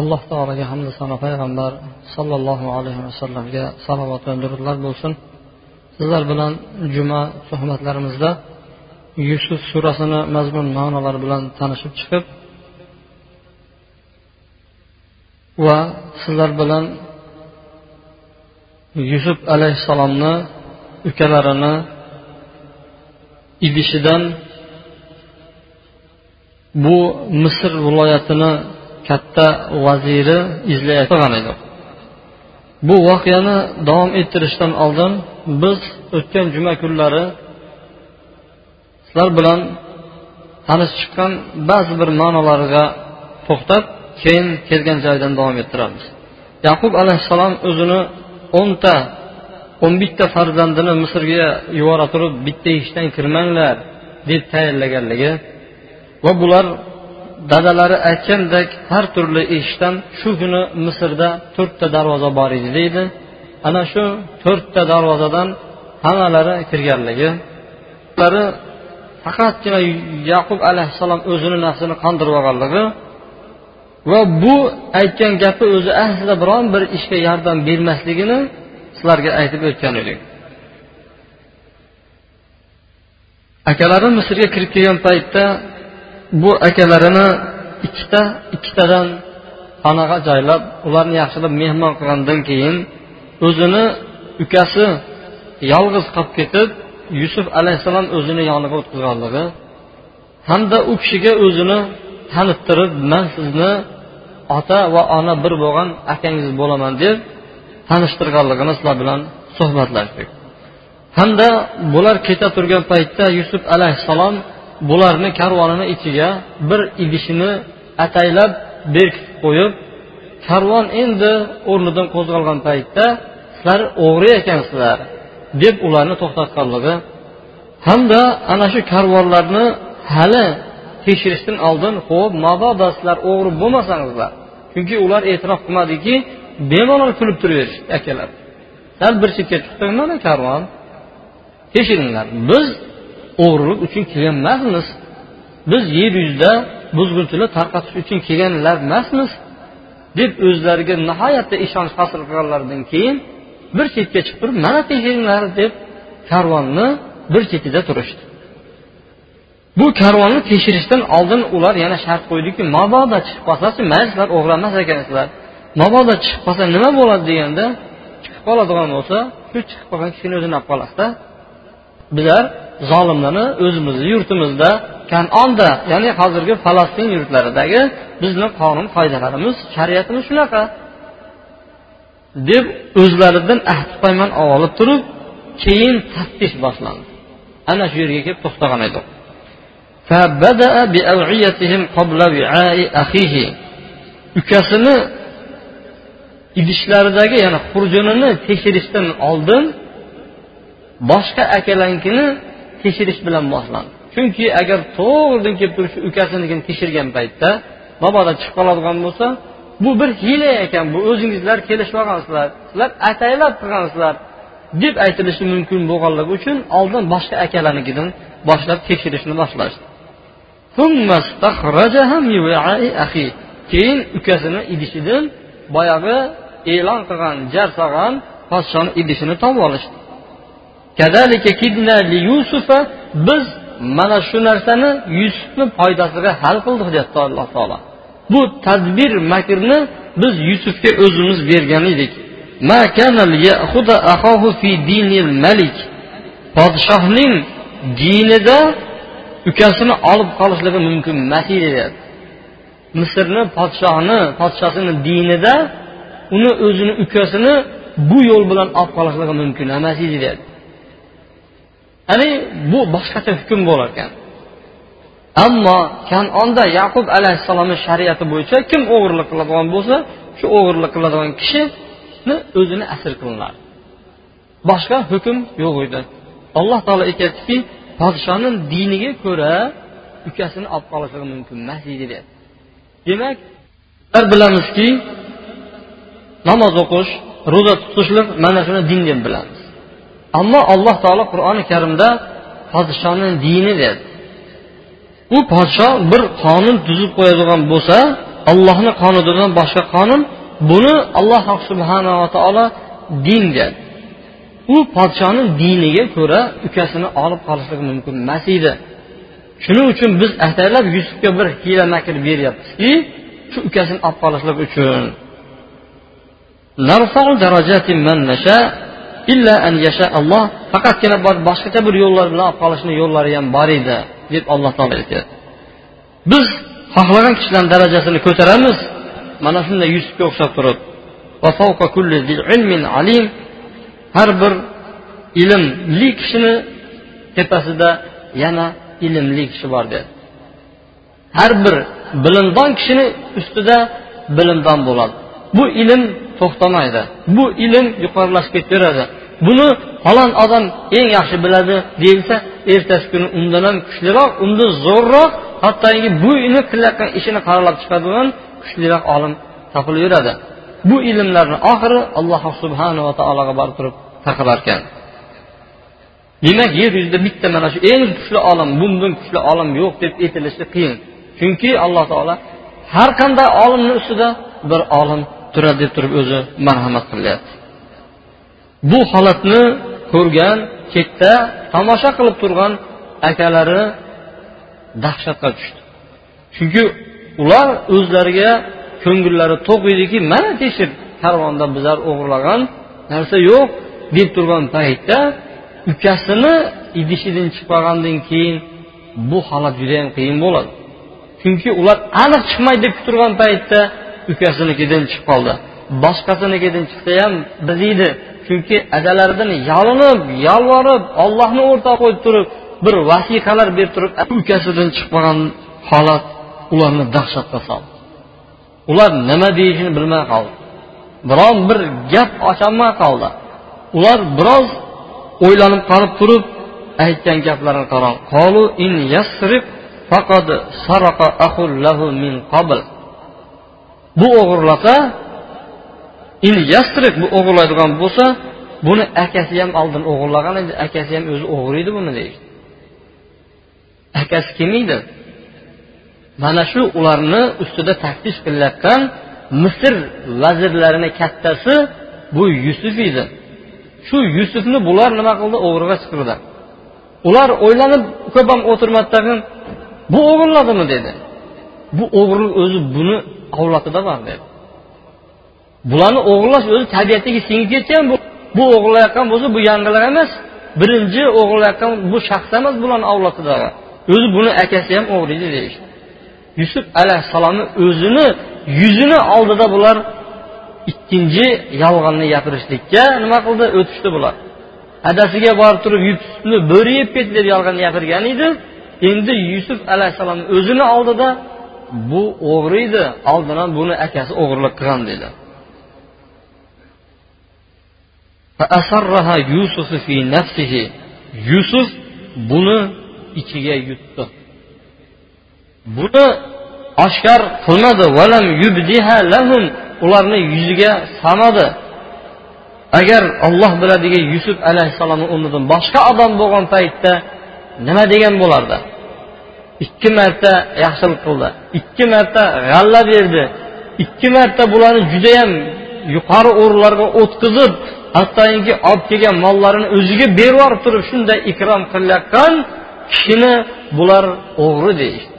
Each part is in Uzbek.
Alloh taologa hamda sano payg'ambar sollallohu alayhi vasallamga salovat va durudlar bo'lsin. Sizlar bilan juma suhbatlarimizda yusuf surasini mazmun ma'nolari bilan tanishib chiqib va sizlar bilan yusuf alayhissalomni ukalarini idishidan bu misr viloyatini katta vaziri izlayotgan edi. Bu voqeani davom ettirishdan oldin biz o'tgan juma kunlari sizlar bilan tanishib chiqqan ba'zi bir ma'nolarga to'xtab keyin kelgan joydan davom ettiramiz. Yaqub alayhissalom o'zini o'nta o'n bitta farzandini misrga yubora turib bitta eshikdan kirmanglar deb tayinlaganligi va bular dadalari aytgandek har turli eshikdan shu kuni misrda to'rtta darvoza bor edi deydi. Ana shu to'rtta darvozadan hammalari kirganligi. Faqatgina yaqub alayhissalom o'zini nafsini qondirib olganligi va bu aytgan gapi o'zi aslida biron bir ishga yordam bermasligini sizlarga aytib o'tgan edik. Akalari misrga kirib kelgan paytda bu akalarini ikkita ikkitadan panaga joylab ularni yaxshilab mehmon qilgandan keyin o'zini ukasi yolg'iz qolib ketib yusuf alayhissalom o'zini yoniga o'tkazganligi hamda u kishiga o'zini tanittirib man sizni ota va ona bir bo'lgan akangiz bo'laman deb tanishtirganligini sizlar bilan suhbatlashdik hamda bular keta turgan paytda yusuf alayhissalom bularni karvonini ichiga bir idishini ataylab berkitib qo'yib karvon endi o'rnidan qo'zg'algan paytda sizlar o'g'ri ekansizlar deb ularni to'xtatganligi hamda ana shu karvonlarni hali tekshirishdan oldin ho'p mabodo sizlar o'g'ri bo'lmasangizlar chunki ular e'tirof qilmadiki bemalol kulib turaverishdi akalar. Sal bir chetga chiqdi mana karvon tekshiringlar biz o'g'rilik uchun kelgan emasmiz biz yer yuzida buzg'unchilik tarqatish uchun kelganlar emasmiz deb o'zlariga nihoyatda ishonch hosil qilganlaridan keyin bir chetga chiqib turib mana tekshiringlar deb karvonni bir chetida turishdi. Bu karvonni tekshirishdan oldin ular yana shart qo'ydiki mabodo chiqib qolsachi mayli sizlar o'g'ri ekansizlar mabodo chiqib qolsa nima bo'ladi? deganda chiqib qoladigan bo'lsa shu chiqib qolgan kishini o'zini olib qolasizda. Bizlar zolimlarni o'zimizni yurtimizda kanonda ya'ni hozirgi falastin yurtlaridagi bizni qonun qoidalarimiz shariatimiz shunaqa. Deb o'zlaridan ahd paymon olib turib keyin taftish boshlandi. Ana shu yerga kelib to'xtagan edi ukasini idishlaridagi ya'ni xurjunini tekshirishdan oldin boshqa akalanikini tekshirish bilan boshlandi. Chunki agar to'g'ridan kelib turib shu ukasinikini tekshirgan paytda mabodo chiqib qoladigan bo'lsa bu bir hiyla ekan bu o'zingizlar kelishib olgansizlar sizlar ataylab qilgansizlar deb aytilishi mumkin bo'lganligi uchun oldin boshqa akalarnikidan boshlab tekshirishni boshlashdi. Keyin ukasini idishidan boyagi e'lon qilgan jar solgan podshoni idishini topib olishdi. Biz mana shu narsani yusufni foydasiga hal qildik deyapti alloh taolo bu tadbir makrni biz yusufga o'zimiz bergan edik podshohning dinida ukasini olib qolishligi mumkin emas edi deyapti misrni podshohini podshosini dinida uni o'zini ukasini bu yo'l bilan olib qolishligi mumkin emas edi deyapti ya'ni bu boshqacha hukm bo'lar ekan ammo kanonda yaqub alayhissalomni shariati bo'yicha kim o'g'irlik qiladigan bo'lsa shu o'g'irlik qiladigan kishini o'zini asir qilinadi boshqa hukm yo'q edi. Alloh taolo aytyaptiki podshoni diniga ko'ra ukasini olib qolishligi mumkin emas edi deb demak bizlar bilamizki namoz o'qish ro'za tutishlik mana shuni din deb bilamiz. Ammo alloh taolo qur'oni karimda podshoni dini dedi u podsho bir qonun tuzib qo'yadigan bo'lsa allohni qonunidan boshqa qonun buni alloh subhanava taolo din dedi u podshoni diniga ko'ra ukasini olib qolishligi mumkin emas edi. Shuning uchun biz ataylab yusufga bir hiyla makr beryapmizki shu ukasini olib qolishlik uchun. Illa an yasha alloh faqatgina boshqacha bir yo'llar bilan olib qolishni yo'llari ham bor edi deb alloh taolo aytyapti. Biz xohlagan kishilarni darajasini ko'taramiz. Mana shunday yusufga o'xshab turib har bir ilmli kishini tepasida yana ilmli kishi bor dedi. Har bir bilimdon kishini ustida bilimdon bo'ladi. Bu ilm to'xtamaydi. Bu ilm yuqorilashib ketaveradi buni falon odam eng yaxshi biladi deyilsa ertasi kuni undan ham kuchliroq undan zo'rroq hattoki bu ilm qilayotgan ishini qoralab chiqadigan kuchliroq olim topilaveradi bu ilmlarni oxiri alloh subhanava taologa borib turib taqilarkan demak yer yuzida bitta mana shu eng kuchli olim bundan kuchli olim yo'q deb aytilishi qiyin. Chunki alloh taolo har qanday olimni ustida bir olim turadi deb turib o'zi marhamat qilyapti. Bu holatni ko'rgan chetda tomosha qilib turgan akalari dahshatga tushdi. Chunki ular o'zlariga ko'ngillari to'q ediki mana tekshir karvonda bizlar o'g'irlagan narsa yo'q deb turgan paytda ukasini idishidan chiqib qolgandan keyin bu holat judayam qiyin bo'ladi. Chunki ular aniq chiqmaydi deb turgan paytda ukasinikidan chiqib qoldi. Boshqasinikidan chiqsa ham biziydi chunki adalaridan yalinib yolvorib ollohni o'rtoq qo'yib turib bir vasiqalar berib turib ukasidan chiqib qolgan holat ularni dahshatga soldi. Ular nima deyishini bilmay qoldi. Biron bir gap ocholmay qoldi. Ular biroz o'ylanib qarab turib aytgan gaplarini qarang. Bu o'g'irlasa in bu o'g'irlaydigan bo'lsa buni akasi ham oldin o'g'irlagan edi akasi ham o'zi o'g'irlaydi buni deydi. Akasi kim edi mana shu ularni ustida taftish qilayotgan misr vazirlarini kattasi bu yusuf edi. Shu yusufni bular nima qildi? O'g'riga chiqirdi. Ular o'ylanib ko'p ham o'tirmadi tag'in bu o'g'irladimi dedi. Bu o'g'irlik o'zi buni avlodida bor dedi bularni o'g'irlash o'zi tabiatiga singib ketgan bu bu o'g'irlayotgan bo'lsa bu yangilar emas. Birinchi o'g'irlayotgan bu shaxs emas bularni avlodidagi. O'zi buni akasi ham o'g'riydi deyishdi yusuf alayhissalomni o'zini yuzini oldida bular ikkinchi yolg'onni gapirishlikka nima qildi? O'tishdi bular. Adasiga borib turib yusufni bo'ri yeb ketdi deb yolg'on gapirgan edi. Endi yusuf alayhissalomni o'zini oldida bu o'g'ri edi oldindan buni akasi o'g'irlik qilgan dedi yusuf buni ichiga yutdi. Buni oshkor qilmadi. Ularni yuziga sanadi agar olloh biladiki yusuf alayhissalomni o'rnidan boshqa odam bo'lgan paytda nima degan bo'lardi? Ikki marta yaxshilik qildi. Ikki marta g'alla berdi. Ikki marta bularni judayam yuqori o'rinlarga o'tkazib hattoki olib kelgan mollarini o'ziga berib yuborib turib shunday ikrom qilayotgan kishini bular o'g'ri deyishdi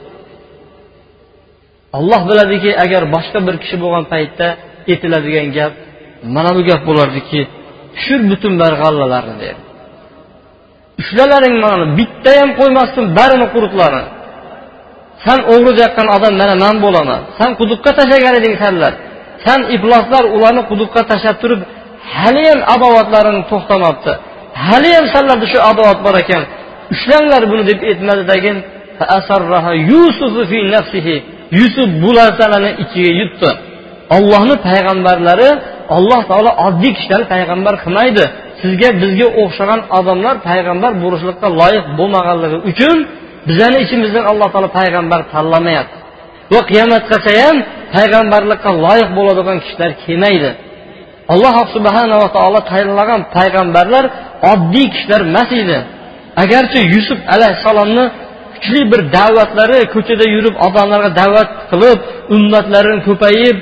olloh biladiki agar boshqa bir kishi bo'lgan paytda aytiladigan gap mana bu gap bo'lardiki tushir butun barg'allalarni dedi ushlalaring mani bitta ham qo'ymasdim barini quruqlarini san o'g'ri deyotgan odam mana man bo'laman. San quduqqa tashlagan eding sanlar san ifloslar ularni quduqqa tashlab turib haliyam adovatlaring to'xtamabdi. Haliyam sanlarda shu adovat bor ekan. Ushlanglar buni deb aytmadidagin yusuf bu narsalarni ichiga yutdi. Ollohni payg'ambarlari alloh taolo oddiy kishilarni payg'ambar qilmaydi. Sizga bizga o'xshagan odamlar payg'ambar bo'lishlikqa loyiq bo'lmaganligi uchun bizani ichimizdan alloh taolo payg'ambar tanlamayapti. Va qiyomatgacha ham payg'ambarlikqa loyiq bo'ladigan kishilar kelmaydi. Alloh subhanava taolo tayinlagan payg'ambarlar oddiy kishilar emas edi. Agarchi yusuf alayhissalomni kuchli bir da'vatlari ko'chada yurib odamlarga da'vat qilib ummatlarini ko'payib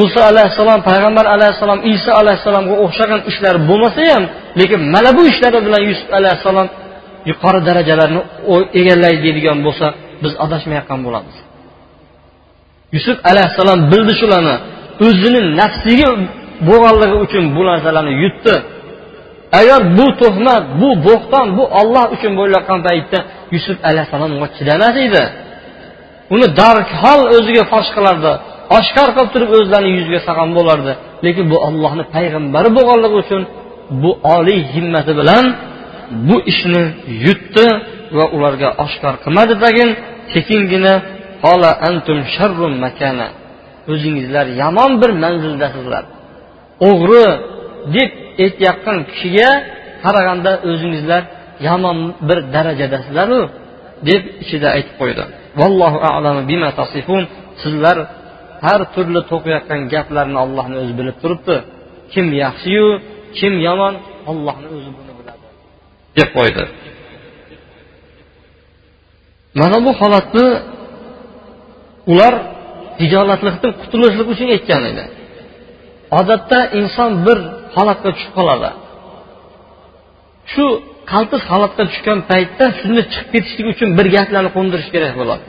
muso alayhissalom payg'ambar alayhissalom iso alayhissalomga o'xshagan ishlar bo'lmasa ham lekin mana bu ishlari bilan yusuf alayhissalom yuqori darajalarni egallaydi deydigan bo'lsa biz adashmayotgan bo'lamiz. Yusuf alayhissalom bildi shularni. O'zini nafsiga bo'lganligi uchun bu narsalarni yutdi. Agar bu tuhmat bu bo'xton bu olloh uchun bo'layotgan paytda yusuf alayhissalom unga chidamas edi. Uni darhol o'ziga fosh qilardi. Oshkor qilib turib o'zlarini yuziga solgan bo'lardi. Lekin bu ollohni payg'ambari bo'lganligi uchun bu oliy himmati bilan bu ishni yutdi va ularga oshkor qilmadi dagin sekingina antum sharrun makana o'zingizlar yomon bir manzildasizlar. O'g'ri deb aytayotgan kishiga qaraganda o'zingizlar yomon bir darajadasizlaru deb ichida aytib qo'ydi. Vallohu alamu bima tasifun. Sizlar har turli to'qiyotgan gaplarni ollohni o'zi bilib turibdi. Kim yaxshiyu kim yomon ollohni o'zi deb qo'ydi. Mana bu holatni ular hijolatlikdan qutulishlik uchun aytgan edi. Odatda inson bir holatga tushib qoladi. Shu qaltis holatga tushgan paytda shunda chiqib ketishlik uchun bir gaplarni qo'ndirish kerak bo'ladi.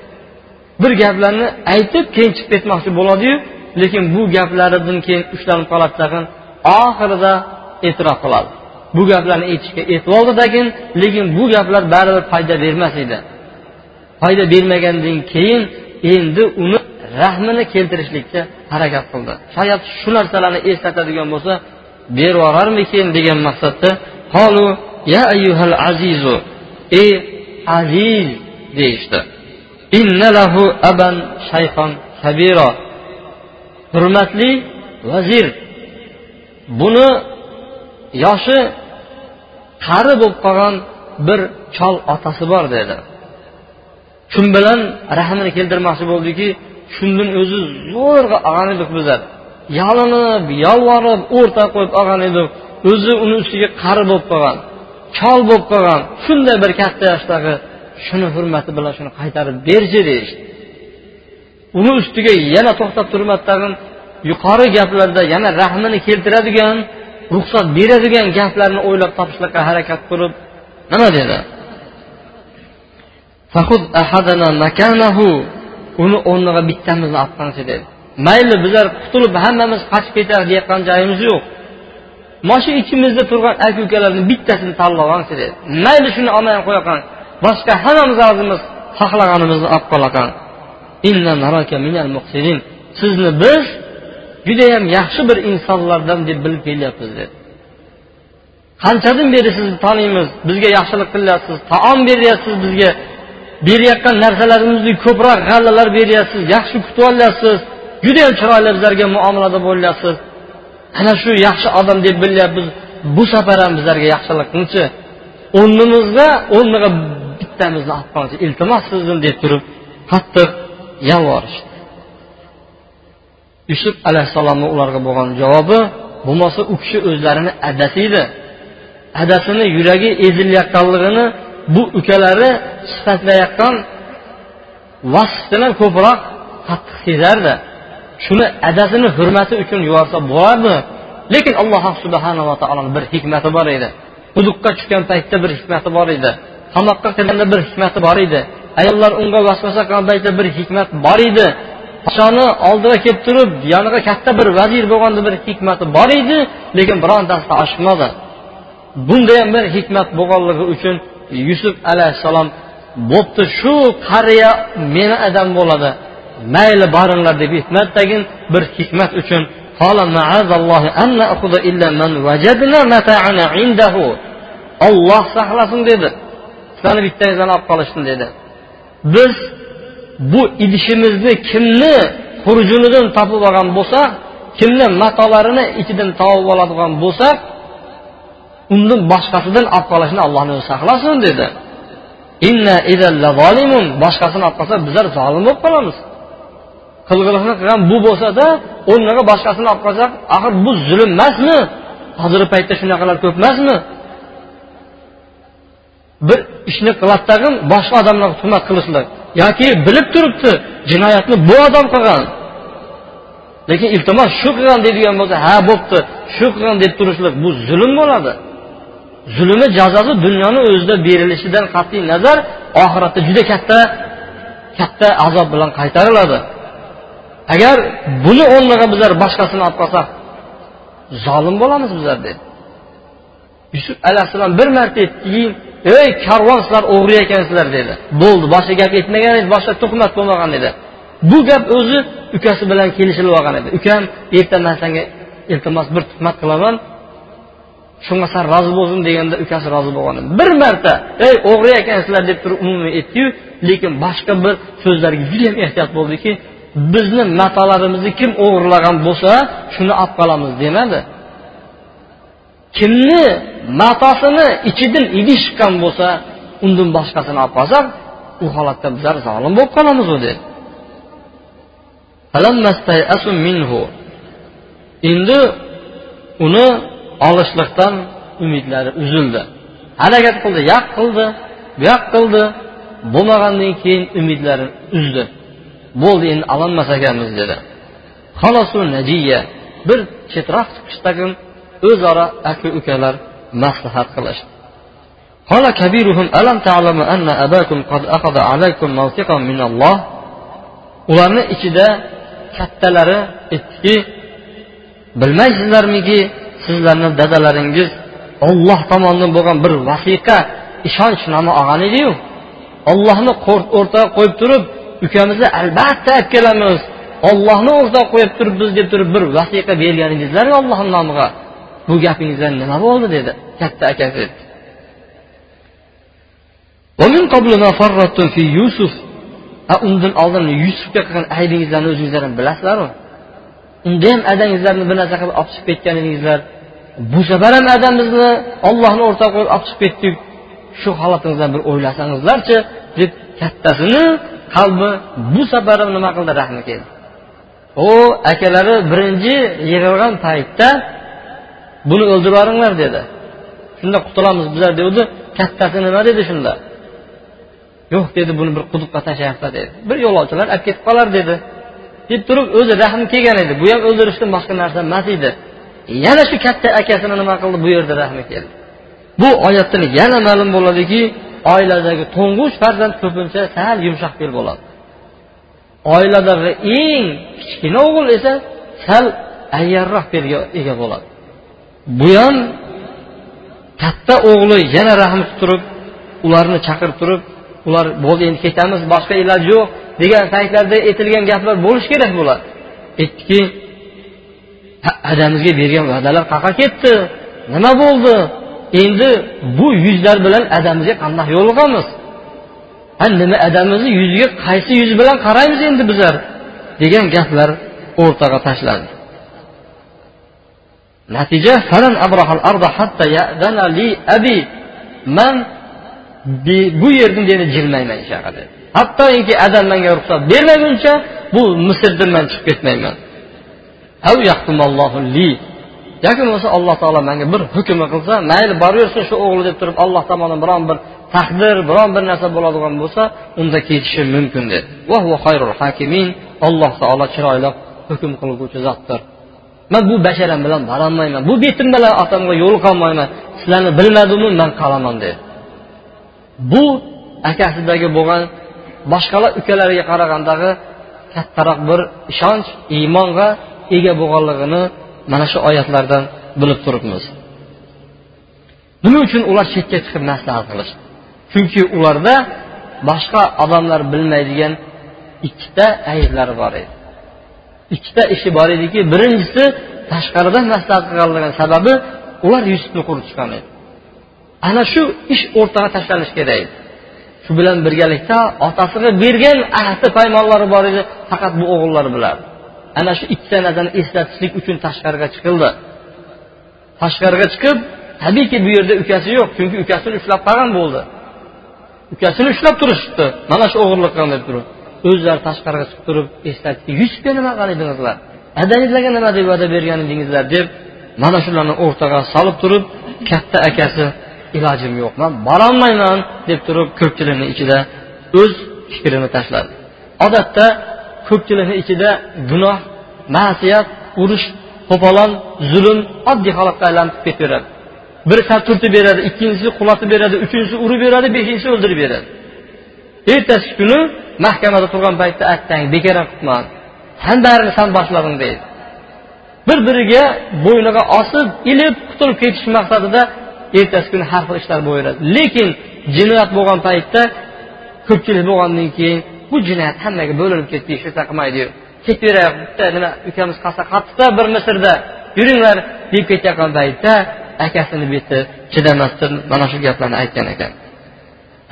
Bir gaplarni aytib keyin chiqib ketmoqchi bo'ladiyu lekin bu gaplaridan keyin ushlanib qoladi tag'in oxirida e'tirof qiladi. Bu gaplarni aytishga aytib lekin bu gaplar baribir foyda bermas edi. Foyda bermagandan keyin endi uni rahmini keltirishlikka harakat qildi. Shayat shu narsalarni eslatadigan bo'lsa berib yuborarmikin degan maqsadda qolu ya ayyuhal azizu ey aziz deyishdi. Innalahu aban shayxon kabiro hurmatli vazir buni yoshi qari bo'lib qolgan bir chol otasi bor dedi. Shu bilan rahmini keltirmoqchi bo'ldiki shundan o'zi zo'rg'a olgan edik bizlar yalinib yolvorib o'rta qo'yib olgan edik. O'zi uni ustiga qari bo'lib qolgan chol bo'lib qolgan. Shunday bir katta yoshdagi shuni hurmati bilan shuni qaytarib berchi deyishdi uni ustiga yana to'xtab turmadi tag'in. Yuqori gaplarda yana rahmini keltiradigan ruxsat beradigan gaplarni o'ylab topishlikqa harakat qilib nima dedi? Uni o'rniga bittamizni olib dedi. Mayli bizlar qutulib hammamiz qochib ketaylik deyotgan joyimiz yo'q. Mana shu ichimizda turgan aka ukalarni bittasini tanlab olingchi dedi. Mayli shuni olmay qo'yakan boshqa hammamiz rozimiz xohlaganimizni olib qolakan sizni biz judayam yaxshi bir insonlardan deb bilib kelyapmiz dedi. Qanchadan beri sizni taniymiz bizga yaxshilik qilyapsiz taom beryapsiz bizga berayotgan narsalarimizni ko'proq g'allalar beryapsiz yaxshi kutib olyapsiz judayam chiroyli bizlarga muomalada bo'lyapsiz. Ana shu yaxshi odam deb bilyapmiz bu safar ham bizlarga yaxshilik qilchi o'rnimizga o'rniga bittamizni olib qolchi iltimos sizdan deb turib qattiq yalvorishdi. Yusuf alayhissalomni ularga bo'lgan javobi bo'lmasa u kishi o'zlarini adasi edi adasini yuragi ezilayotganligini bu ukalari sifatlayotgan vasfdan ko'proq qattiq sezardi. Shuni adasini hurmati uchun yuborsa bo'lardi. Lekin alloh subhanava taoloni bir hikmati bor edi. Quduqqa tushgan paytda bir hikmati bor edi. Qamoqqa kirganda bir hikmati bor edi. Ayollar unga vasvasa qilgan paytda bir hikmat bor edi. Podshoni oldiga kelib turib yoniga katta bir vazir bo'lganda bir hikmati bor edi lekin birontasida oshmadi bunda ham bir hikmat bo'lganligi uchun yusuf alayhissalom bo'pti shu qariya meni adam bo'ladi mayli boringlar deb hikmatdagin bir hikmat uchun olloh saqlasin dedi. Sizlarni bittangizlarni olib qolishsin dedi. Biz bu idishimizni kimni xurjunidan topib olgan bo'lsa kimni matolarini ichidan topib oladigan bo'lsak undan boshqasidan olib qolishni allohni o'zi saqlasin dedi. Boshqasini olib qolsa bizlar zolim bo'lib qolamiz. Qilg'iliqni qilgan bu bo'lsada o'rniga boshqasini olib qolsak axir bu zulm emasmi? Hozirgi paytda shunaqalar ko'p emasmi? Bir ishni qiladi tag'in boshqa odamlarga tuhmat qilishlik. Yoki bilib turibdi jinoyatni bu odam qilgan. Lekin iltimos shu qilgan deydigan bo'lsa ha bo'pti shu qilgan deb turishlik bu zulm bo'ladi. Zulmi jazosi dunyoni o'zida berilishidan qat'iy nazar oxiratda juda katta katta azob bilan qaytariladi. Agar buni o'rniga bizlar boshqasini olib qolsak zolim bo'lamiz bizlar dedi yusuf alayhissalom bir marta aytdiki ey karvon sizlar o'g'ri ekansizlar dedi. Bo'ldi boshqa gap aytmagan edi boshqa tuhmat bo'lmagan edi. Bu gap o'zi ukasi bilan kelishilib olgan edi. Ukam erta man senga iltimos bir tuhmat qilaman shunga san rozi bo'lsin deganda ukasi rozi bo'lgan edi. Bir marta ey o'g'ri ekansizlar deb turib umumiy aytdiyu lekin boshqa bir so'zlarga judayam ehtiyot bo'ldiki bizni matolarimizni kim o'g'irlagan bo'lsa shuni olib qolamiz demadi. Kimni matosini ichidan idish chiqqan bo'lsa undan boshqasini olib qolsak u holatda bizlar zolim bo'lib qolamiz u dedi endi uni olishlikdan umidlari uzildi. Harakat qildi yaq qildi bu yoq qildi. Bo'lmagandan keyin umidlari uzdi. Bo'ldi endi ololmas ekanmiz dedi. Bir chetroq chiqishdagin o'zaro aka ukalar maslahat qilishdi قال كبيرهم ألم تعلم أن أباكم قد أخذ عليكم موثقا من الله ularni ichida kattalari aytdiki bilmaysizlarmiki sizlarni dadalaringiz olloh tomonidan bo'lgan bir vasiqa ishonchnoma olgan ediyu ollohni o'rtaga qo'yib turib ukamizni albatta olib kelamiz ollohni o'rtaga qo'yib turib biz deb turib bir vasiqa bergan edingizlarku ollohni nomiga Bu gapingizdan nima bo'ldi? dedi. Katta akasi undan oldin yusufga qilgan aybingizlarni o'zingizlar ham bilasizlarmi? Unda ham adangizlarni bir narsa qilib olib chiqib ketgan edingizlar bu safar ham adamizni ollohni o'rtoq qo'yib olib chiqib ketdik. Shu holatingizdan bir o'ylasangizlarchi deb kattasini qalbi bu safar ham nima qildi? Rahmi keldi. U akalari birinchi yig'ilgan paytda buni o'ldirib yuboringlar dedi. Shunda qutulamiz bizlar degandi kattasi nima dedi shunda? Yo'q dedi buni bir quduqqa tashlayapti dedi. Bir yo'lovchilar olib ketib qolar dedi. Deb turib o'zi rahmi kelgan edi. Bu ham o'ldirishdan boshqa narsa emas edi. Yana shu katta akasini nima qildi? Bu yerda rahmi keldi. Bu oyatdan yana ma'lum bo'ladiki oiladagi to'ng'ich farzand ko'pincha sal yumshoq fe'l bo'ladi. Oiladagi eng kichkina o'g'il esa sal ayyarroq fe'lga ega bo'ladi. Bu katta o'g'li yana rahm turib ularni chaqirib turib ular bo'ldi endi ketamiz boshqa iloj yo'q degan paytlarda aytilgan gaplar bo'lishi kerak bular aytdiki adamizga bergan va'dalar qayoqqa ketdi? Nima bo'ldi? Endi bu yuzlar bilan adamizga qandoq yo'liqamiz ha nima adamizni yuziga qaysi yuz bilan qaraymiz endi bizlar? degan gaplar o'rtaga tashlandi. Natija man bu yerdan dedi jilmayman hech yoqqa hattoki adam menga ruxsat bermaguncha bu misrdan man chiqib ketmayman. Yoki bo'lmasa alloh taolo menga bir hukm qilsa mayli boraversin shu o'g'li deb turib alloh tomonidan biron bir taqdir biron bir narsa bo'ladigan bo'lsa unda ketishim mumkin dedi. Alloh taolo chiroyli hukm qilguvchi zotdir. Man bu basharam bilan borolmayman bu betim bilan otamga yo'liqolmayman sizlarni bilmadimmi man qolaman dedi bu akasidagi bo'lgan boshqalar ukalariga qaragandagi kattaroq bir ishonch iymonga ega bo'lganligini mana shu oyatlardan bilib turibmiz nima uchun ular chetga chiqib maslahat qilishdi chunki ularda boshqa odamlar bilmaydigan ikkita ayblari bor edi ikkita ishi bor ediki birinchisi tashqaridan maslahat qilganligi sababi ular yusufni quritishgan edi ana shu ish o'rtaga tashlanishi kerak. Edi shu bilan birgalikda otasiga bergan ahdi paymonlari bor edi faqat bu o'g'illar biladi ana shu ikkita narsani eslatishlik uchun tashqariga chiqildi. Tashqariga chiqib tabiiyki bu yerda ukasi yo'q chunki ukasini ushlab qolgan bo'ldi. Ukasini ushlab turishibdi. Mana shu o'g'irlik qilgan deb turib o'zlari tashqariga chiqib turib eslatdi. Yusufga nima qilgan adangizlarga nima deb va'da bergan edingizlar deb mana shularni o'rtaga solib turib katta akasi ilojim yo'q man borolmayman deb turib ko'pchilikni ichida o'z fikrini tashladi. Odatda ko'pchilikni ichida gunoh ma'siyat urush qo'polon zulm oddiy holatga aylanib ketaveradi biri turtib beradi ikkinchisi qulatib beradi uchinchisi urib beradi beshinchisi o'ldirib beradi. Ertasi kuni mahkamada turgan paytda attang bekor qilibman san barini san boshlading deydi. Bir biriga bo'yniga osib ilib qutulib ketish maqsadida ertasi kuni har xil ishlar bo'laveradi lekin jinoyat bo'lgan paytda ko'pchilik bo'lgandan keyin bu jinoyat hammaga bo'linib ketdi hech narsa qilmaydiyu ketaveraylik bitta nima ukamiz qolsa qattiqda bir misrda yuringlar deb ketayotgan paytda akasini beti chidamasdan mana shu gaplarni aytgan ekan.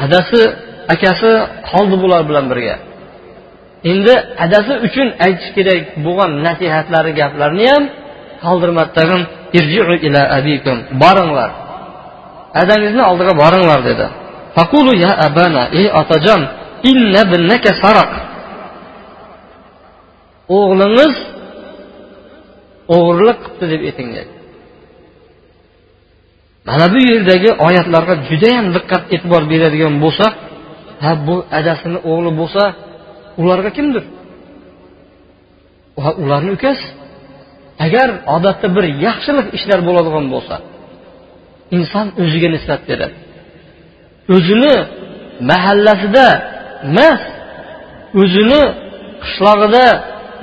Adasi akasi qoldi bular bilan birga. Endi adasi uchun aytish kerak bo'lgan nasihatlari gaplarni ham qoldirmadi tag'in ila abikum boringlar adangizni oldiga boringlar dedi. Faqulu ya abana ey otajon inna binnaka saraq o'g'lingiz o'g'irlik qilibdi deb ayting dedi mana bu yerdagi oyatlarga judayam diqqat e'tibor beradigan bo'lsak ha bu adasini o'g'li bo'lsa ularga kimdir? Ularni ukasi. Agar odatda bir yaxshilik ishlar bo'ladigan bo'lsa inson o'ziga nisbat beradi. O'zini mahallasida emas o'zini qishlog'ida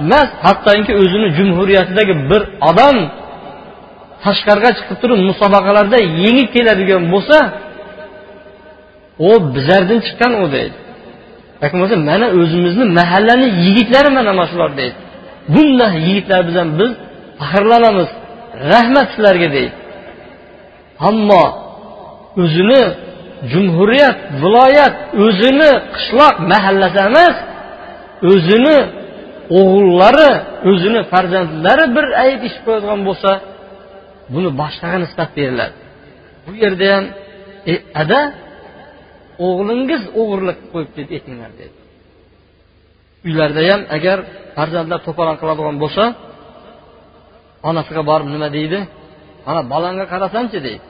emas hattoki o'zini jumhuriyatidagi bir odam tashqariga chiqib turib musobaqalarda yengib keladigan bo'lsa u bizlardan chiqqan u deydi. Yoki bo'lmasa mana o'zimizni mahallani yigitlari mana mana shular deydi. Bunday yigitlar bilan biz faxrlanamiz rahmat sizlarga deydi. Ammo o'zini jumhuriyat viloyat o'zini qishloq mahallasi emas o'zini o'g'illari o'zini farzandlari bir ayb ish qo'yadigan bo'lsa buni boshqaga nisbat beriladi bu yerda ham e, ada o'g'lingiz o'g'irlik qilib qo'yibdi deb aytinglar dedi. Uylarda ham agar farzandlar to'polon qiladigan bo'lsa onasiga borib nima deydi? Mana bolangga qarasanchi deydi.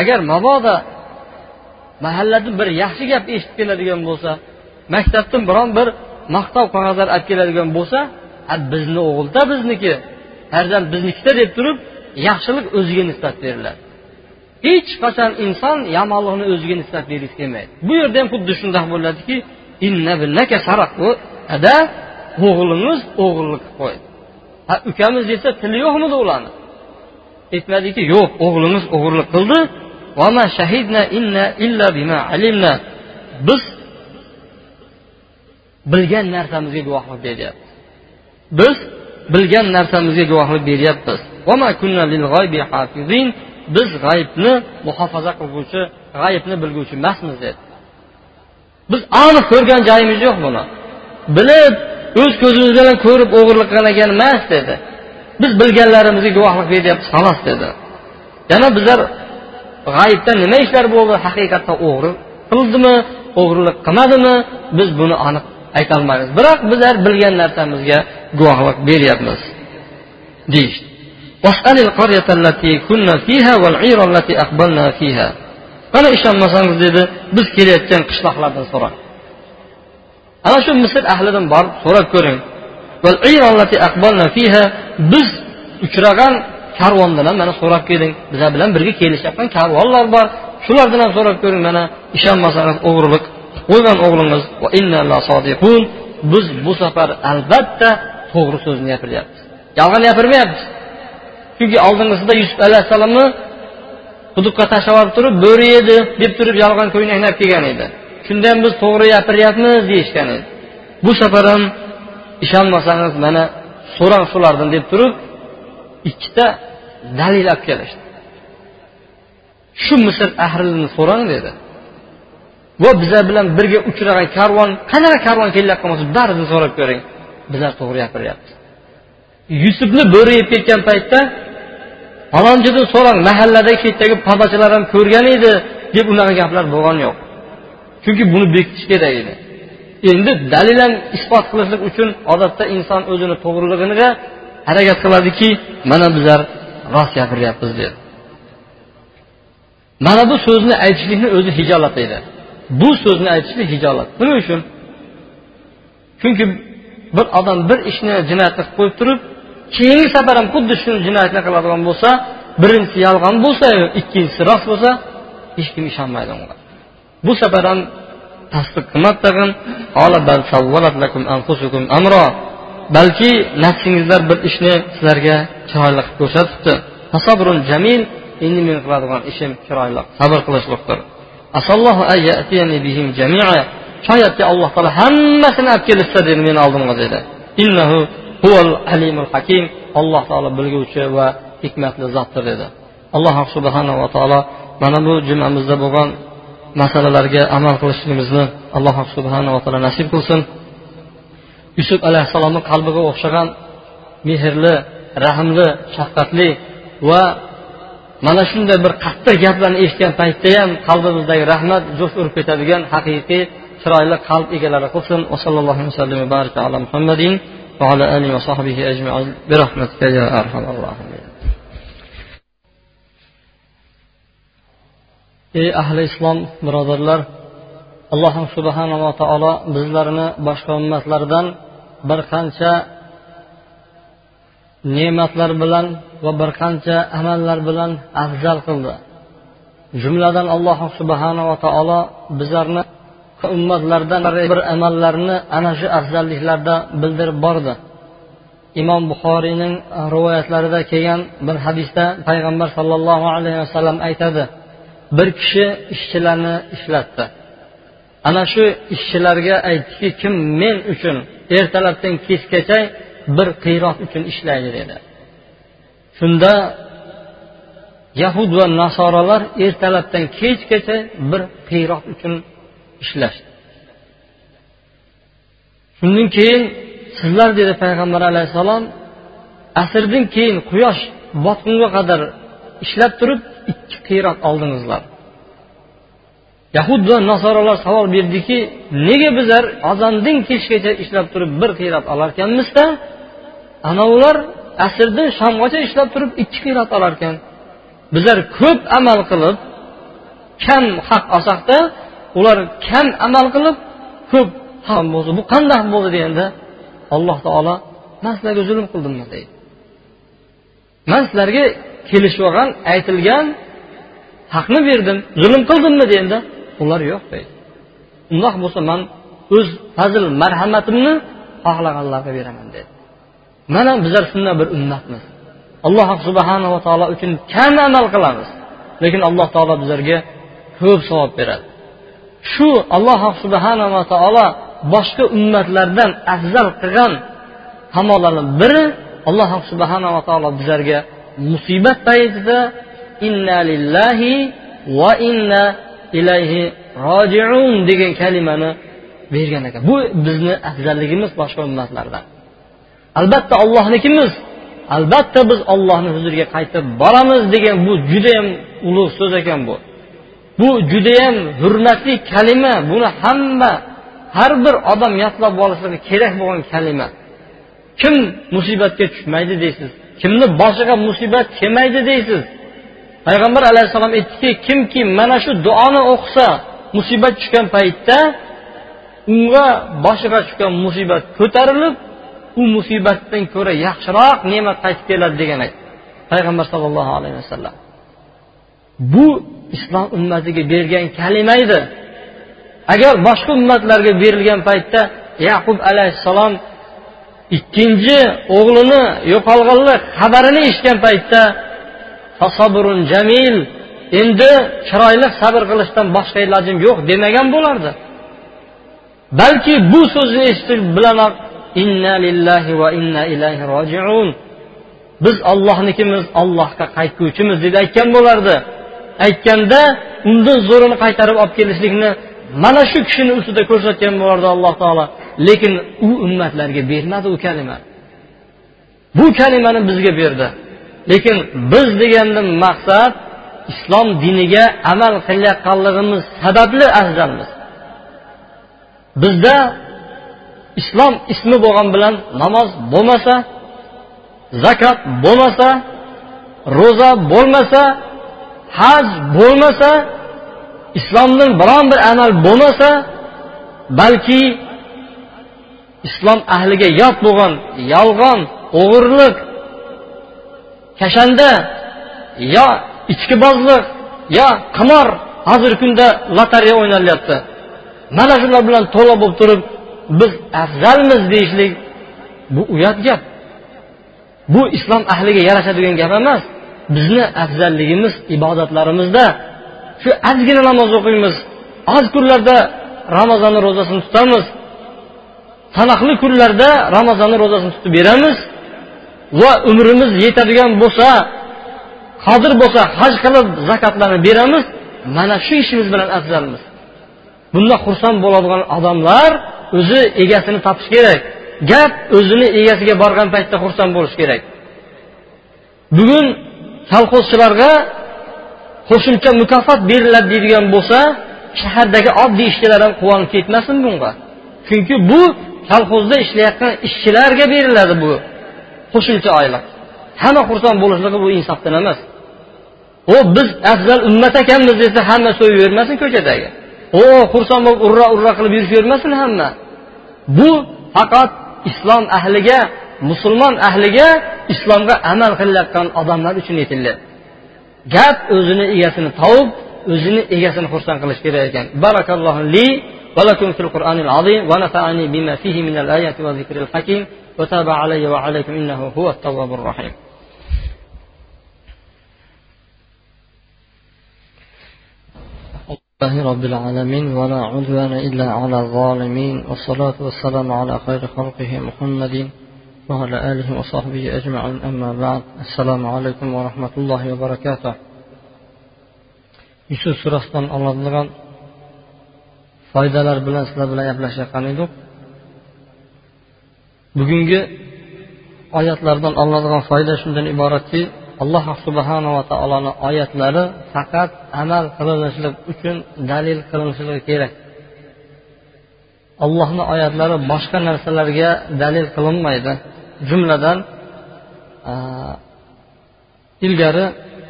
Agar mabodo mahalladan bir yaxshi gap eshitib keladigan bo'lsa maktabdan biron bir maqtov qog'ozlar olib keladigan bo'lsa bizni o'g'ilda bizniki farzand biznikida deb turib yaxshilik o'ziga nisbat beriladi hech qachon inson yomonlikni o'ziga nisbat bergisi kelmaydi. Bu yerda ham xuddi shundoq bo'ladiki ada o'g'lingiz o'g'irlik qilib qo'ydi ha ukamiz desa tili yo'qmidi ularni? Aytmadiki yo'q o'g'limiz o'g'irlik qildi biz bilgan narsamizga guvohlik beryapmiz. Biz bilgan narsamizga guvohlik beryapmiz. Biz g'aybni muhofaza qilguvchi g'aybni bilguvchi emasmiz dedi. Biz aniq ko'rgan joyimiz yo'q buni. Bilib o'z ko'zimiz bilan ko'rib o'g'irlik qilgan emas dedi. Biz bilganlarimizga guvohlik beryapmiz xolos dedi. Yana bizlar g'ayibda nima ishlar bo'ldi haqiqatda o'g'ri qildimi o'g'irlik qilmadimi biz buni aniq aytolmaymiz biroq bizlar bilgan narsamizga guvohlik beryapmiz deyishdi. واسأل القرية التي كنا فيها والعير التي أقبلنا فيها. mana ishonmasangiz dedi biz kelayotgan qishloqlardan so'rang. Ana shu misr ahlidan borib so'rab ko'ring. Biz uchragan karvondan ham mana so'rab keling. Bizlar bilan birga kelishayotgan karvonlar bor. Shulardan ham so'rab ko'ring mana ishonmasangiz o'g'irlik qo'ygan o'g'lingiz biz bu safar albatta to'g'ri so'zni gapiryapmiz. Yolg'on gapirmayapmiz. Chunki oldingisida yusuf alayhissalomni quduqqa tashlab yuborib turib bo'ri edi deb turib yolg'on ko'ylakni kelgan edi. Shunda ham biz to'g'ri gapiryapmiz deyishgan edi. Bu safar ham ishonmasangiz mana so'rang shulardan deb turib ikkita dalil olib kelishdi. Shu misr ahlini so'rang dedi. Va bizlar bilan birga uchragan karvon qanaqa karvon kelayotgan bo'lsa barini so'rab ko'ring. Bizlar to'g'ri gapiryapmiz yusufni bo'ri yeb ketgan paytda falonchidan so'rang mahalladagi chetdagi podachilar ham ko'rgan edi deb unaqa gaplar bo'lgani yo'q. Chunki buni bekitish kerak edi. Endi dalilan isbot qilishlik uchun odatda inson o'zini to'g'riligiga harakat qiladiki mana bizlar rost gapiryapmiz deb mana bu so'zni aytishlikni o'zi hijolat edi. Bu so'zni aytishlik hijolat. Nima uchun? Chunki bir odam bir ishni jinoyat qilib qo'yib turib keyingi safar ham xuddi shu jinoyatni qiladigan bo'lsa birinchisi yolg'on bo'lsa ikkinchisi rost bo'lsa hech kim ishonmaydi unga. Bu safar ham tasdiq qilmadi tag'in balki nafsingizlar bir ishni sizlarga chiroyli qilib ko'rsatibdi. Jamil endi men qiladigan ishim chiroyli sabr qilishlikdir shoyatki alloh taolo hammasini olib kelishsa dedi meni oldimga dedi. Huval alimul hakim alloh taolo bilguvchi va hikmatli zotdir dedi. Alloh subhanava taolo mana bu jumamizda bo'lgan masalalarga amal qilishligimizni alloh subhanava taolo nasib qilsin. Yusuf alayhissalomni qalbiga o'xshagan mehrli rahmli shafqatli va mana shunday bir qattiq gaplarni eshitgan paytda ham qalbimizdagi rahmat jo'sh urib ketadigan haqiqiy chiroyli qalb egalari qilsin. Va sallallohu vasallam baraka ala muhammadin. Va آله وصحبه va برحمتك يا bi الراحمين. Ey ahli islom birodarlar alloh subhanava taolo bizlarni boshqa ummatlardan bir qancha ne'matlar bilan va bir qancha amallar bilan afzal qildi. Jumladan alloh subhanava taolo bizlarni ummatlardan bir amallarni ana shu afzalliklarda bildirib bordi. Imom buxoriyning rivoyatlarida kelgan bir hadisda payg'ambar sollallohu alayhi vasallam aytadi bir kishi ishchilarni ishlatdi. Ana shu ishchilarga aytdiki kim men uchun ertalabdan kechgacha bir qiyroq uchun ishlaydi dedi. Shunda yahud va nasoralar ertalabdan kechgacha bir qiyroq uchun ishlashdi shundan keyin sizlar dedi payg'ambar alayhissalom asrdan keyin quyosh botqunga qadar ishlab turib ikki qiyroq oldingizlar. Yahud va nasoralar savol berdiki nega bizlar azondan kechgacha ishlab turib bir qiyrat olarkanmizda anavilar asrdan shomgacha ishlab turib ikki qiyrat olarkan. Bizlar ko'p amal qilib kam haq olsakda ular kam amal qilib ko'p ham bo'ldi bu qanday bo'ldi deganda alloh taolo man sizlarga zulm qildimmi? deydi. Man sizlarga kelishib olgan aytilgan haqni berdim zulm qildimmi? deganda ular yo'q deydi. Undoq bo'lsa man o'z fazl marhamatimni xohlaganlarga beraman dedi mana bizlar shunday bir ummatmiz. Alloh subhanava taolo uchun kam amal qilamiz. Lekin alloh taolo bizlarga ko'p savob beradi. Shu alloh subhanava taolo boshqa ummatlardan afzal qilgan tomonlarni biri alloh subhanava taolo bizlarga musibat paytida inna lillahi va inna ilayhi rojiun degan kalimani bergan ekan. Bu bizni afzalligimiz boshqa ummatlardan. Albatta ollohnikimiz albatta biz ollohni huzuriga qaytib boramiz degan bu judayam ulug' so'z ekan bu. Bu judayam hurmatli kalima buni hamma har bir odam yodlab olishligi kerak bo'lgan kalima. Kim musibatga tushmaydi deysiz? Kimni boshiga musibat kelmaydi deysiz? Payg'ambar alayhissalom aytdiki kimki mana shu duoni o'qisa musibat tushgan paytda unga boshiga tushgan musibat ko'tarilib u musibatdan ko'ra yaxshiroq ne'mat qaytib keladi degan payg'ambar sollallohu alayhi vasallam. Bu islom ummatiga bergan kalima edi. Agar boshqa ummatlarga berilgan paytda yaqub alayhissalom ikkinchi o'g'lini yo'qolganlik xabarini eshitgan paytda fasobrun jamil endi chiroyli sabr qilishdan boshqa ilojim yo'q demagan bo'lardi. Balki bu so'zni eshitish bilanoq inna lillahi va inna ilayhi rojiun biz ollohnikimiz ollohga qaytguvchimiz deb aytgan bo'lardi. Aytganda undan zo'rini qaytarib olib kelishlikni mana shu kishini ustida ko'rsatgan bo'lardi alloh taolo. Lekin u ummatlarga bermadi u kalima. Bu kalimani bizga berdi. Lekin biz degandan maqsad islom diniga amal qilayotganligimiz sababli afzalmiz. Bizda islom ismi bo'lgan bilan namoz bo'lmasa zakot bo'lmasa ro'za bo'lmasa haj bo'lmasa islomdan biron bir amal bo'lmasa balki islom ahliga yot bo'lgan yolg'on o'g'irlik kashanda yo ichkibozlik yo qimor hozirgi kunda lotereya o'ynalyapti. Mana shular bilan to'la bo'lib turib biz afzalmiz deyishlik bu uyat gap. Bu islom ahliga yarashadigan gap emas. Bizni afzalligimiz ibodatlarimizda shu ozgina namoz o'qiymiz. Oz kunlarda ramazonni ro'zasini tutamiz. Sanoqli kunlarda ramazonni ro'zasini tutib beramiz. Va umrimiz yetadigan bo'lsa qodir bo'lsa haj qilib zakotlarni beramiz. Mana shu ishimiz bilan afzalmiz. Bunda xursand bo'ladigan odamlar o'zi egasini topish kerak. Gap o'zini egasiga borgan paytda xursand bo'lish kerak. Bugun kolxozchilarga qo'shimcha mukofot beriladi deydigan bo'lsa shahardagi oddiy ishchilar ham quvonib ketmasin bunga. Chunki bu kolxozda ishlayotgan ishchilarga beriladi bu qo'shimcha oylik hamma xursand bo'lishligi bu insofdan emas. O biz afzal ummat ekanmiz desa hamma so'yavermasin ko'chadagi. O xursand bo'lib urra urra qilib yurishavermasin hamma. Bu faqat islom ahliga musulmon ahliga islomga amal qilayotgan odamlar uchun aytildi gap o'zini egasini tovib o'zini egasini xursand qilish kerak ekan barakallohu li ولكم في القرآن العظيم ونفعني بما فيه من الآيات والذكر الحكيم وتاب علي وعليكم إنه هو التواب الرحيم الله رب العالمين ولا عدوان إلا على الظالمين والصلاة والسلام على خير خلقه محمد وعلى آله وصحبه أجمعين أما بعد السلام عليكم ورحمة الله وبركاته yusuf surasidan olinadigan foydalar bilan sizlar bilan gaplashayotgan edik bugungi oyatlardan olinadigan foyda shundan iboratki alloh subhanava taoloni oyatlari faqat amal qilinishlik uchun dalil qilinishligi kerak allohni oyatlari boshqa narsalarga dalil qilinmaydi Jumladan ilgari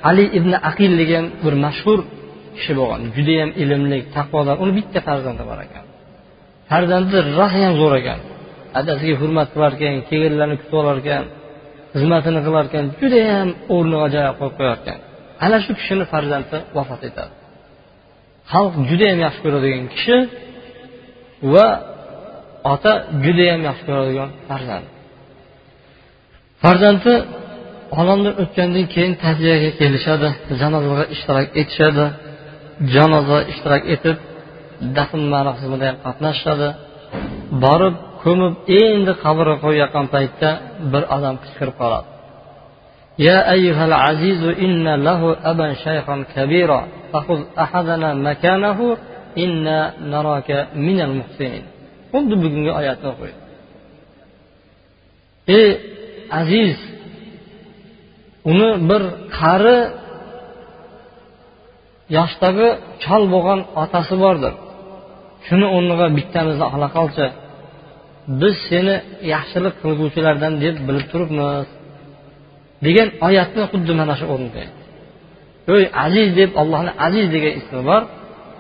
ali ibn aqil degan bir mashhur kishi bo'lgan. Judayam ilmli taqvodor uni bitta farzandi bor ekan. Farzandi rahayam zo'r ekan. Adasiga hurmat qilar ekan kelganlarni kutib olar ekan xizmatini qilar ekan judayam o'rniga joy qo'yib qo'yar ekan. Ana shu kishini farzandi vafot etadi. Xalq judayam yaxshi ko'radigan kishi va ota judayam yaxshi ko'radigan farzand. farzandi olamdan o'tgandan keyin ta'ziyaga kelishadi janozaga ishtirok etishadi janoza ishtirok etib dafn marosimida qatnashishadi borib ko'mib endi qabrga qo'yayotgan paytda bir odam qichqirib qoladi يا أيها العزيز إن له أبا شيخا كبيرا فخذ أحدنا مكانه إنا نراك من المحسنين xuddi bugungi oyatni o'qiydi ey aziz. Uni bir qari yoshdagi chol bo'lgan otasi bordir. Shuni o'rniga bittamizni ola qolchi biz seni yaxshilik qilguvchilardan deb bilib turibmiz. Degan oyatni xuddi mana shu o'rinda ey aziz deb allohni aziz degan ismi bor.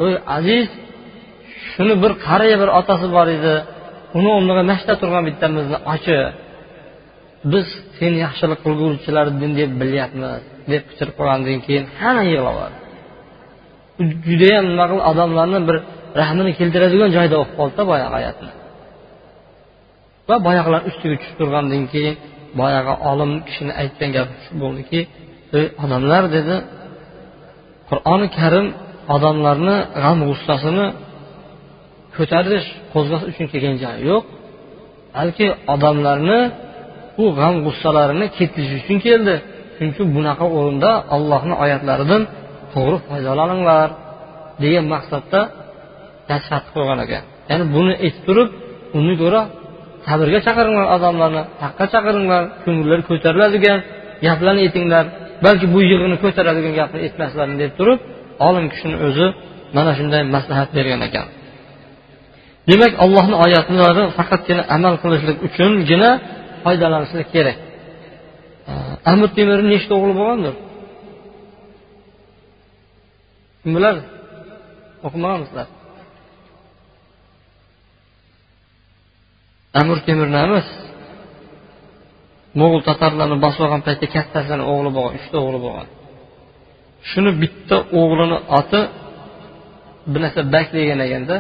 Ey aziz shuni bir qariya bir otasi bor edi. Uni o'rniga mashta turgan bittamizni ochi biz seni yaxshilik qilguvchilardan deb bilyapmiz deb qichirib qo'ygandan keyin hamma yig'layapti judayam nima qilib odamlarni bir rahmini keltiradigan joyda o'qib qoldida boyagi oyatni va boyagilar ustiga tushib turgandan keyin boyagi olim kishini aytgan gapi shu bo'ldiki ey odamlar dedi qur'oni karim odamlarni g'am g'ussasini ko'tarish qo'zg'ash uchun kelgan joyi yo'q balki odamlarni u g'am g'ussalarini ketkizish uchun keldi. Chunki bunaqa o'rinda allohni oyatlaridan to'g'ri foydalaninglar degan maqsadda nasihat qo'ygan ekan. Ya'ni buni aytib turib uni ko'ra sabrga chaqiringlar odamlarni haqqa chaqiringlar ko'ngillari ko'tariladigan gaplarni aytinglar. Balki bu yig'ini ko'taradigan gapni aytmaslarini deb turib olim kishini o'zi mana shunday maslahat bergan ekan. Demak allohni oyatlari faqatgina amal qilishlik uchungina foydalanishlik kerak. Amir temirni nechta o'g'li bo'lgandir? Kim biladi o'qimaganmisizlar amir temirni emas mo'g'ul tatarlarni bosib olgan paytda kattasini o'g'li bo'lgan uchta o'g'li bo'lgan. Shuni bitta o'g'lini oti bir narsa bak degan ekanda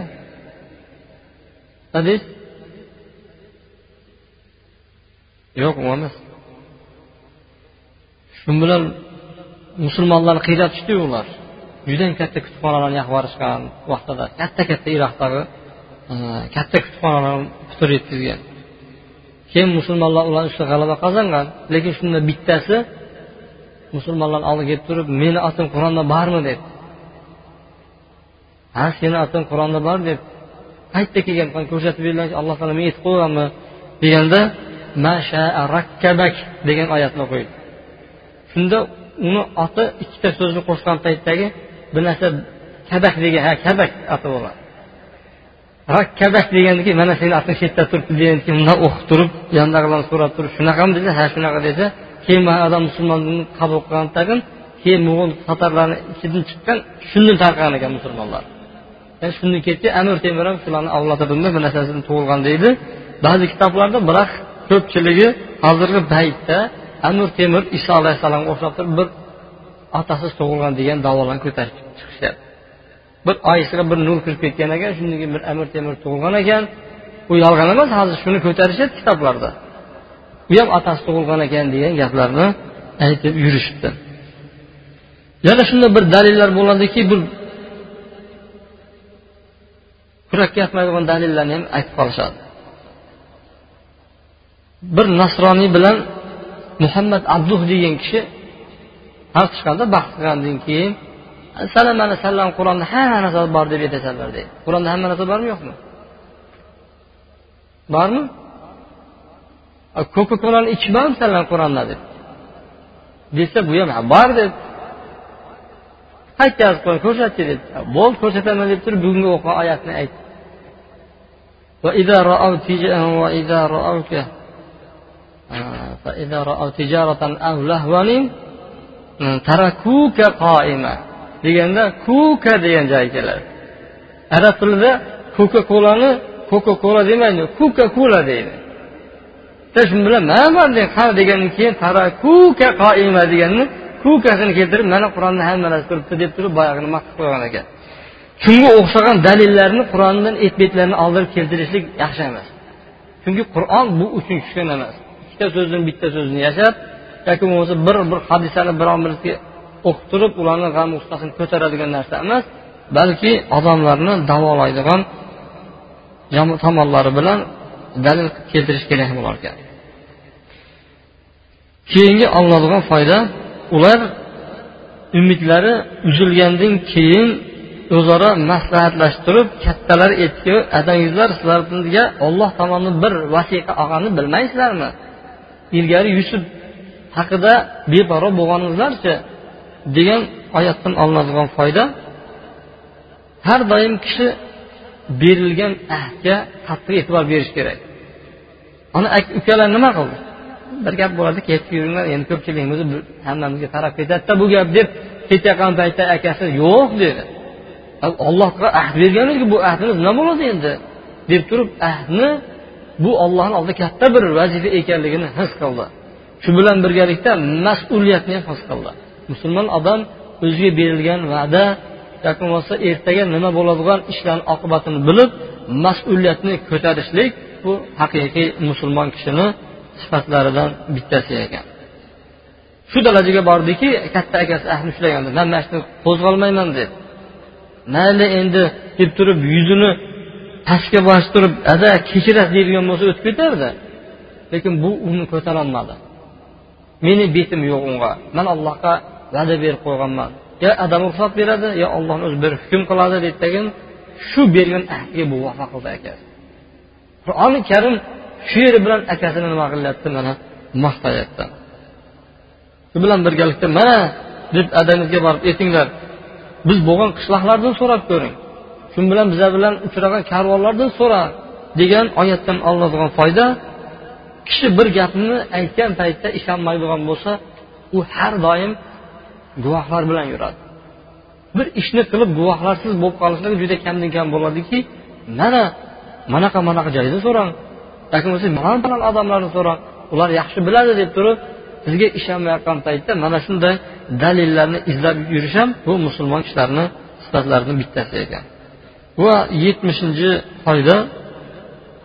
hadis yo'q u emas. Shu bilan musulmonlarni qiyratishdiyu ular? Judayam katta kutubxonalarni yoqib yuborishgan vaqtida katta katta iroqdagi e, katta kutubxonalarni putur yetkazgan. Keyin musulmonlar ularni ustida g'alaba qozongan lekin shunda bittasi musulmonlarni oldiga kelib turib meni otim qur'onda bormi? deb ha seni oting qur'onda bor? deb qayerda kelgan? Ko'rsatib beringlar alloh taolo men aytib qo'yganmi? deganda rakkabak degan oyatni o'qiydi. Shunda uni oti ikkita so'zni qo'shgan paytdagi bir narsa kabak degan ha kabak oti bo'ladi. Rakkabak degandiki mana seni oting shu yerda turibdi degandan keyin undan o'qib turib yonidagilarni so'rab turib shunaqami? desa ha shunaqa desa keyin mana odam musulmonni qabul qilgan tag'in keyin mo'g'ul tatarlarni ichidan chiqqan shundan tarqagan ekan musulmonlar. Shundan ketdi amir temur ham shularni avlodidanda bir narsasidan tug'ilgan deydi. Ba'zi kitoblarda biroq ko'pchiligi hozirgi paytda amir temur iso alayhissalomga o'xshab turib bir otasiz tug'ilgan degan davolarni ko'tarib chiqishyapti bir oyisiga bir nur kirib ketgan ekan shundan keyin bir amir temur tug'ilgan ekan. Bu yolg'on emas hozir shuni ko'tarishyapti kitoblarda. U ham otasi tug'ilgan ekan degan gaplarni aytib yurishibdi. Yana shunda bir dalillar bo'ladiki bir kurakka yoqmaydigan dalillarni ham aytib qolishadi. Bir nasroniy bilan muhammad abduh degan kishi tortishganda bahs qilgandan keyin salam mana sallam qur'onda hamma narsa bor deb aytasanlar deydi qur'onda hamma narsa bormi yo'qmi? Bormi? Coca colani ichmabmi sallam qur'onda deb. Desa bu ham bor deb. Qayerda qo'y ko'rsatchi dedi bo'ldi ko'rsataman deb turib bugungi o'qigan oyatni ayt فإذا رأوا تجارة أو لهوا tarakuka qoima deganda kuka degan joyi keladi arab tilida koka kolani koka kola demaydi kuka kola deydi shu bilan mana bor qara degandan keyin tarakuka qoima deganni kukasini keltirib mana qur'onda hamma narsa turibdi deb turib boyagini maqtab qo'ygan ekan shunga o'xshagan dalillarni qur'ondan et betlarini oldirib keltirishlik yaxshi emas chunki qur'on bu uchun tushgan emas bitta so'zini bitta so'zini yashab yoki bo'lmasa bir bir hadisani biron birisiga o'qib turib ularni g'am ustasini ko'taradigan narsa emas balki odamlarni davolaydigan tomonlari bilan dalil keltirish kerak bo'lar ekan keyingi olinadigan foyda ular umidlari uzilgandan keyin o'zaro maslahatlashtirib kattalar aytdiki adangizlar sizlarga olloh tomonidan bir vasiqa olganini bilmaysizlarmi? Ilgari yusuf haqida beparvo bo'lganingizlarchi degan oyatdan olinadigan foyda har doim kishi berilgan ahdga qattiq e'tibor berish kerak. Ana ukalar nima qildi? Bir gap bo'ladi ketib yuringlar endi ko'pchiligimiz hammamizga qarab ketadida bu gap deb ketayotgan paytda akasi yo'q dedi. Allohga ahd bergan edik bu ahdimiz nima bo'ladi endi? deb turib ahdni bu ollohni oldida katta bir vazifa ekanligini his qildi. Shu bilan birgalikda mas'uliyatni ham his qildi. Musulmon odam o'ziga berilgan va'da yoki bo'lmasa ertaga nima bo'ladigan ishlarni oqibatini bilib mas'uliyatni ko'tarishlik bu haqiqiy musulmon kishini sifatlaridan bittasi ekan. Shu darajaga bordiki katta akasi ahli ushlagandi man mana shuni qo'zg'olmayman deb mayli endi deb turib yuzini pastga bostirib ada kechirasiz deydigan bo'lsa o'tib ketardi. Lekin bu uni ko'tarolmadi. Meni betim yo'q unga. Man allohga va'da berib qo'yganman. Yo adam ruxsat beradi yo ollohni o'zi bir hukm qiladi deydidagi shu bergan ahdiga bu vafo qildi akasi. Qur'oni karim shu yeri bilan akasini nima qilyapti? Mana maqtayapti shu bilan birgalikda mana deb adangizga borib aytinglar biz bo'lgan qishloqlardan so'rab ko'ring. Shu bilan bizlar bilan uchragan karvonlardan so'ra degan oyatdan olinadigan foyda kishi bir gapni aytgan paytda ishonmaydigan bo'lsa u har doim guvohlar bilan yuradi. Bir ishni qilib guvohlarsiz bo'lib qolishligi juda kamdan kam bo'ladiki mana manaqa manaqa joyda so'rang yoki bo'lmasa mana bilan odamlarni so'rang ular yaxshi biladi deb turib bizga ishonmayotgan paytda mana shunday dalillarni izlab yurish ham bu musulmon kishilarni sifatlaridan bittasi ekan va yetmishinchi foyda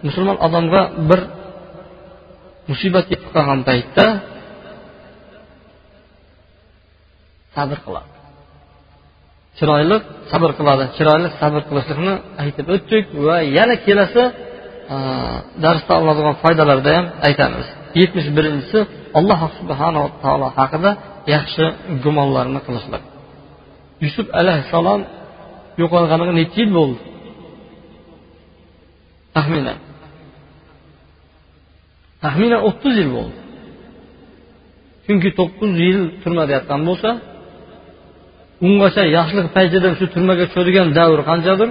musulmon odamga bir musibat yetib qolgan paytda sabr qiladi. Chiroyli sabr qiladi. Chiroyli sabr qilishlikni aytib o'tdik va yana kelasi darsda oladigan foydalarda ham aytamiz. Yetmish birinchisi alloh subhanava taolo haqida yaxshi gumonlarni qilishlik. Yusuf alayhissalom yo'qolganiga necha yil bo'ldi? Taxminan. Taxminan o'ttiz yil bo'ldi. Chunki to'qqiz yil turmada yotgan bo'lsa ungacha yoshlik paytida shu turmaga tushadigan davr qanchadir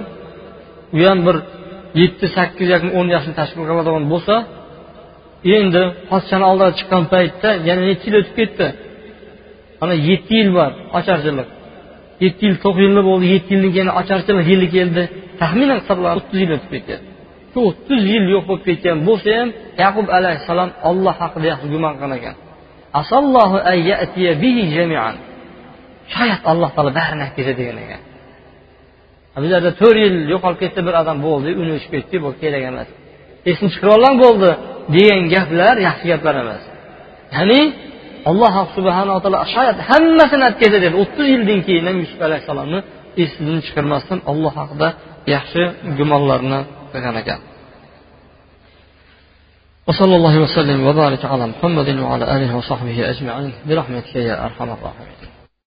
u ham bir yetti sakkiz yoki o'n yoshni tashkil qiladigan bo'lsa endi pochchani oldiga chiqqan paytda yana necha yil o'tib ketdi? Mana yetti yil bor ocharchilik. Yetti yil to'qqiz yilmi bo'ldi yetti yildan keyin ocharchilik yili keldi. Taxminan hisoblab o'ttiz yil o'tib ketgan. Shu o'ttiz yil yo'q bo'lib ketgan bo'lsa ham yaqub alayhissalom olloh haqida yaxshi gumon qilgan ekan shoyat alloh taolo barini olib kelsa degan ekan. Bizlarda to'rt yil yo'qolib ketdi bir odam bo'ldi uni o'chib ketdi bu kerak emas. Esini chiqarib olgan bo'ldi degan gaplar yaxshi gaplar emas. Ya'ni alloh subhanaa taolo shoyat hammasini olib kelsa dedi o'ttiz yildan keyin ham yusuf alayhissalomni esidan chiqarmasdan olloh haqida yaxshi gumonlarni qilgan ekan وصلى الله وسلم وبارك على محمد وعلى اله وصحبه اجمعين برحمتك يا ارحم الراحمين